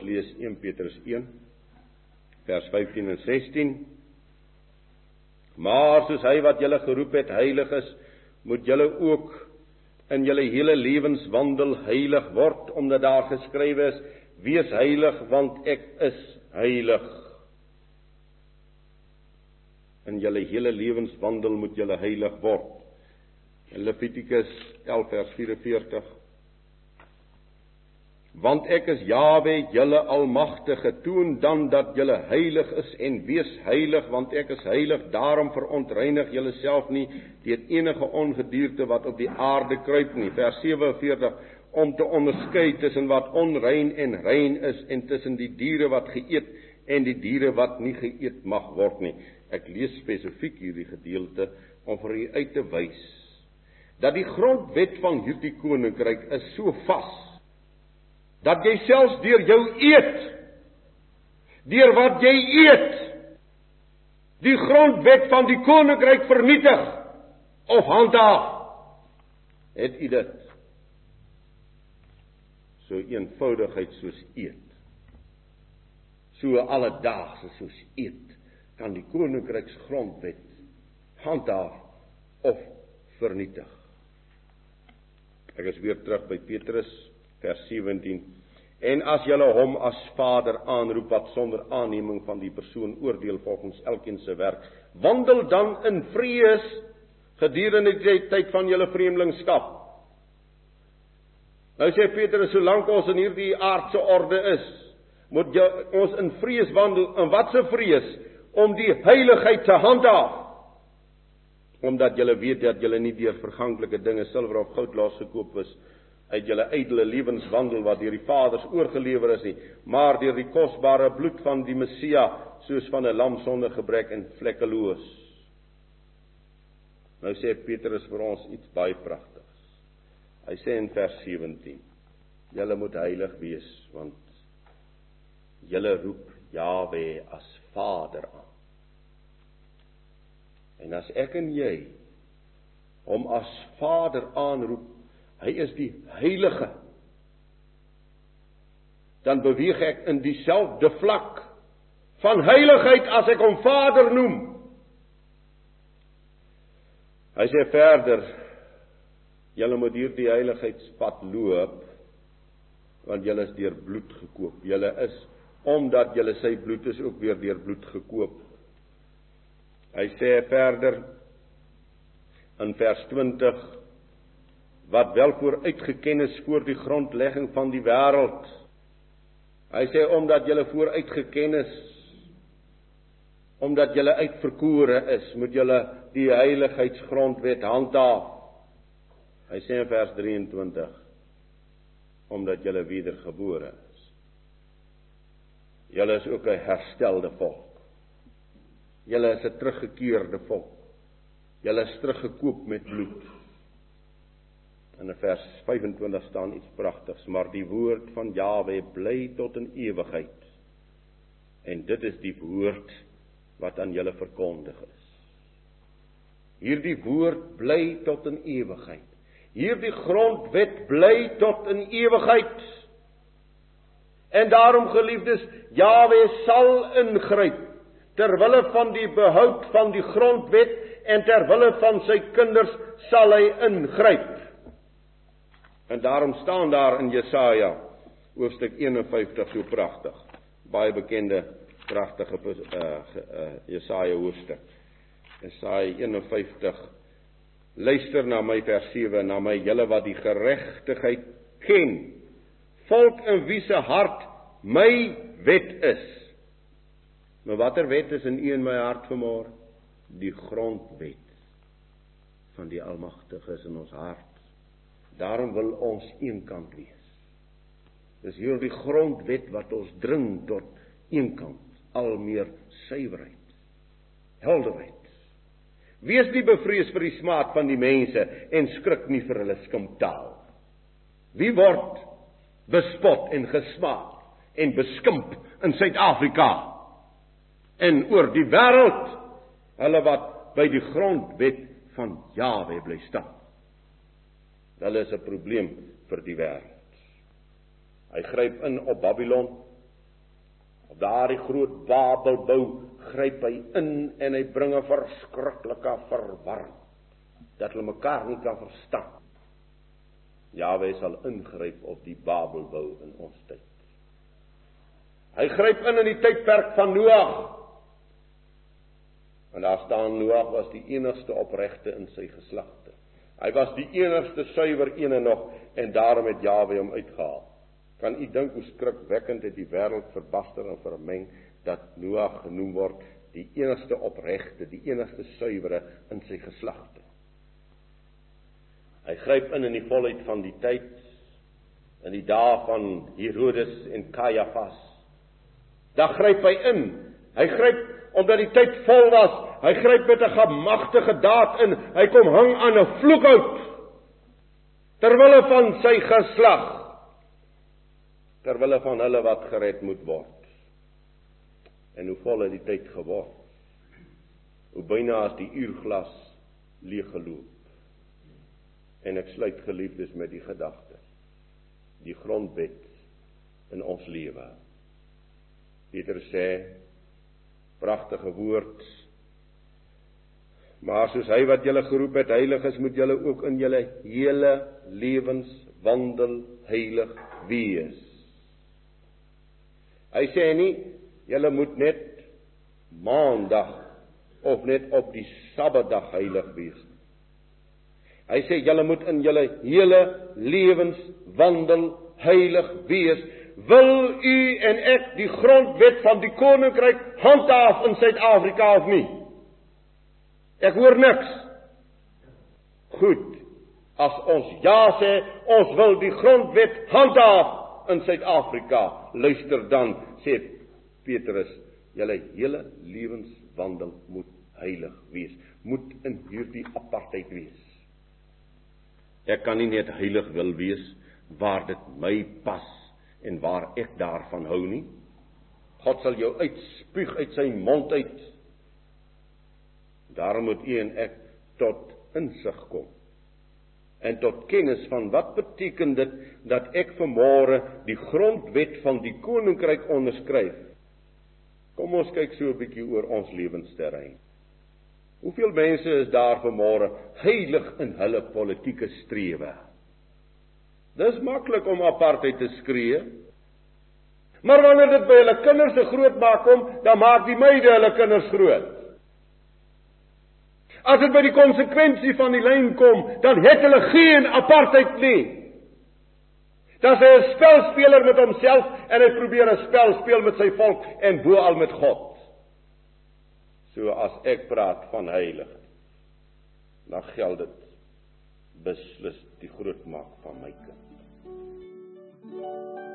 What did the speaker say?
Ons lees 1 Petrus 1 vers 15 en 16. Maar soos hy wat julle geroep het heilig is, moet julle ook in julle hele lewenswandel heilig word, omdat daar geskrywe is: Wees heilig, want ek is heilig. In julle hele lewenswandel moet julle heilig word. In Levitikus 11 vers 44 Want ek is Jawe, julle almagtige, toon dan dat julle heilig is en wees heilig, want ek is heilig. Daarom verontreinig julle self nie deur enige ongedierte wat op die aarde kruip nie. Vers 47 om te onderskei tussen wat onrein en rein is en tussen die diere wat geëet en die diere wat nie geëet mag word nie. Ek lees spesifiek hierdie gedeelte om vir u uit te wys dat die grondwet van hierdie koninkryk is so vas dat jy selfs deur jou eet deur wat jy eet die grondwet van die koninkryk vernietig of handhaaf. Het u dit? So eenvoudigheid soos eet. So alledaagse soos eet kan die koninkryks grondwet handhaaf of vernietig. Ek is weer terug by Petrus vers 17 En as julle hom as Vader aanroep wat sonder aanneming van die persoon oordeel volgens elkeen se werk, wandel dan in vrees gedurende die tyd van julle vreemdelingskap. Nou sê Petrus, solank ons in hierdie aardse orde is, moet jy, ons in vrees wandel. En wat se vrees? Om die heiligheid te handhaaf. Omdat julle weet dat julle nie deur verganklike dinge silwer of goud laas gekoop is uit julle ydelle lewenswandel wat deur die Vaders oorgelewer is nie, maar deur die kosbare bloed van die Messia, soos van 'n lam sonder gebrek en vlekkeloos. Nou sê Petrus vir ons iets baie pragtigs. Hy sê in vers 17: Julle moet heilig wees want julle roep Jawe as Vader aan. En as ek en jy hom as Vader aanroep, Hy is die heilige. Dan beweeg ek in dieselfde vlak van heiligheid as ek hom Vader noem. Hy sê verder: Julle moet hierdie heiligheidspad loop want julle is deur bloed gekoop. Julle is omdat julle sy bloed is ook weer deur bloed gekoop. Hy sê verder in vers 20 wat wel vooruitgeken is voor die grondlegging van die wêreld. Hy sê omdat julle vooruitgeken is omdat julle uitverkore is, moet julle die heiligheidsgrondwet handhaaf. Hy sê in vers 23 omdat julle wedergebore is. Julle is ook 'n herstelde volk. Julle is 'n teruggekeerde volk. Julle is teruggekoop met bloed. In vers 25 staan iets pragtigs, maar die woord van Jawe bly tot in ewigheid. En dit is die woord wat aan julle verkondig is. Hierdie woord bly tot in ewigheid. Hierdie grondwet bly tot in ewigheid. En daarom geliefdes, Jawe sal ingryp ter wille van die behoud van die grondwet en ter wille van sy kinders sal hy ingryp. En daarom staan daar in Jesaja hoofstuk 51 so pragtig. Baie bekende pragtige uh, uh Jesaja hoofstuk. Jesaja 51 Luister na my vers 7 na my julle wat die geregtigheid ken. Volk in wie se hart my wet is. Maar watter wet is in u en my hart vanmôre? Die grondwet van die Almagtige is in ons hart. Daarom wil ons eenkant wees. Dis hierdie grondwet wat ons dring tot eenkant, al meer suiwerheid, helderheid. Wees nie bevrees vir die smaad van die mense en skrik nie vir hulle skimptaal. Wie word bespot en gesmaak en beskimp in Suid-Afrika en oor die wêreld hulle wat by die grondwet van Jahwe bly staan. Hulle is 'n probleem vir die wêreld. Hy gryp in op Babylon. Op daardie groot Babelbou gryp hy in en hy bring 'n verskriklike verwarring dat hulle mekaar nie kan verstaan. Jaweh sal ingryp op die Babelbou in ons tyd. Hy gryp in in die tydperk van Noag. En daar staan Noag was die enigste opregte in sy geslagte. Hy was die enigste suiwer ene nog en daarom het Jaweh hom uitgehaal. Kan u dink hoe skrikwekkend het die wêreld verbaster en vermeng dat Noag genoem word die enigste opregte, die enigste suiwere in sy geslagte. Hy gryp in in die volheid van die tyd in die dae van Herodes en Kajafas. Daar gryp hy in. Hy gryp omdat die tyd vol was. Hy gryp met 'n gemagtige daad in. Hy kom hang aan 'n vloekhout terwille van sy geslag. Terwille van hulle wat gered moet word. En hoe vol het die tyd geword? Hoe byna as die uurglas leeg geloop. En ek sluit geliefdes met die gedagte. Die grondwet in ons lewe. Peter sê pragtige woord. Maar soos hy wat julle geroep het heilig is, moet julle ook in julle hele lewens wandel heilig wees. Hy sê nie julle moet net maandag of net op die sabbatdag heilig wees Hy sê julle moet in julle hele lewens wandel heilig wees. Wil u en ek die grondwet van die koninkryk handhaaf in Suid-Afrika of nie? Ek hoor niks. Goed. As ons ja sê, ons wil die grondwet handhaaf in Suid-Afrika, luister dan, sê Petrus, julle hele lewenswandel moet heilig wees, moet in hierdie apartheid wees. Ek kan nie net heilig wil wees waar dit my pas en waar ek daarvan hou nie. God sal jou uitspuug uit sy mond uit. Daarom moet u en ek tot insig kom. En tot kennis van wat beteken dit dat ek vanmôre die grondwet van die koninkryk onderskryf. Kom ons kyk so 'n bietjie oor ons lewensterrein. Hoeveel mense is daar vanmôre heilig in hulle politieke strewe? Dis maklik om apartheid te skree. Maar wanneer dit by hulle kinders se grootmaak kom, dan maak die meide hulle kinders groot. As dit by die konsekwensie van die lyn kom, dan het hulle geen apartheid nie. Dan is 'n spelspeler met homself en hy probeer 'n spel speel met sy volk en bo al met God. So as ek praat van heilig, dan geld dit beslis die grootmaak van my kind.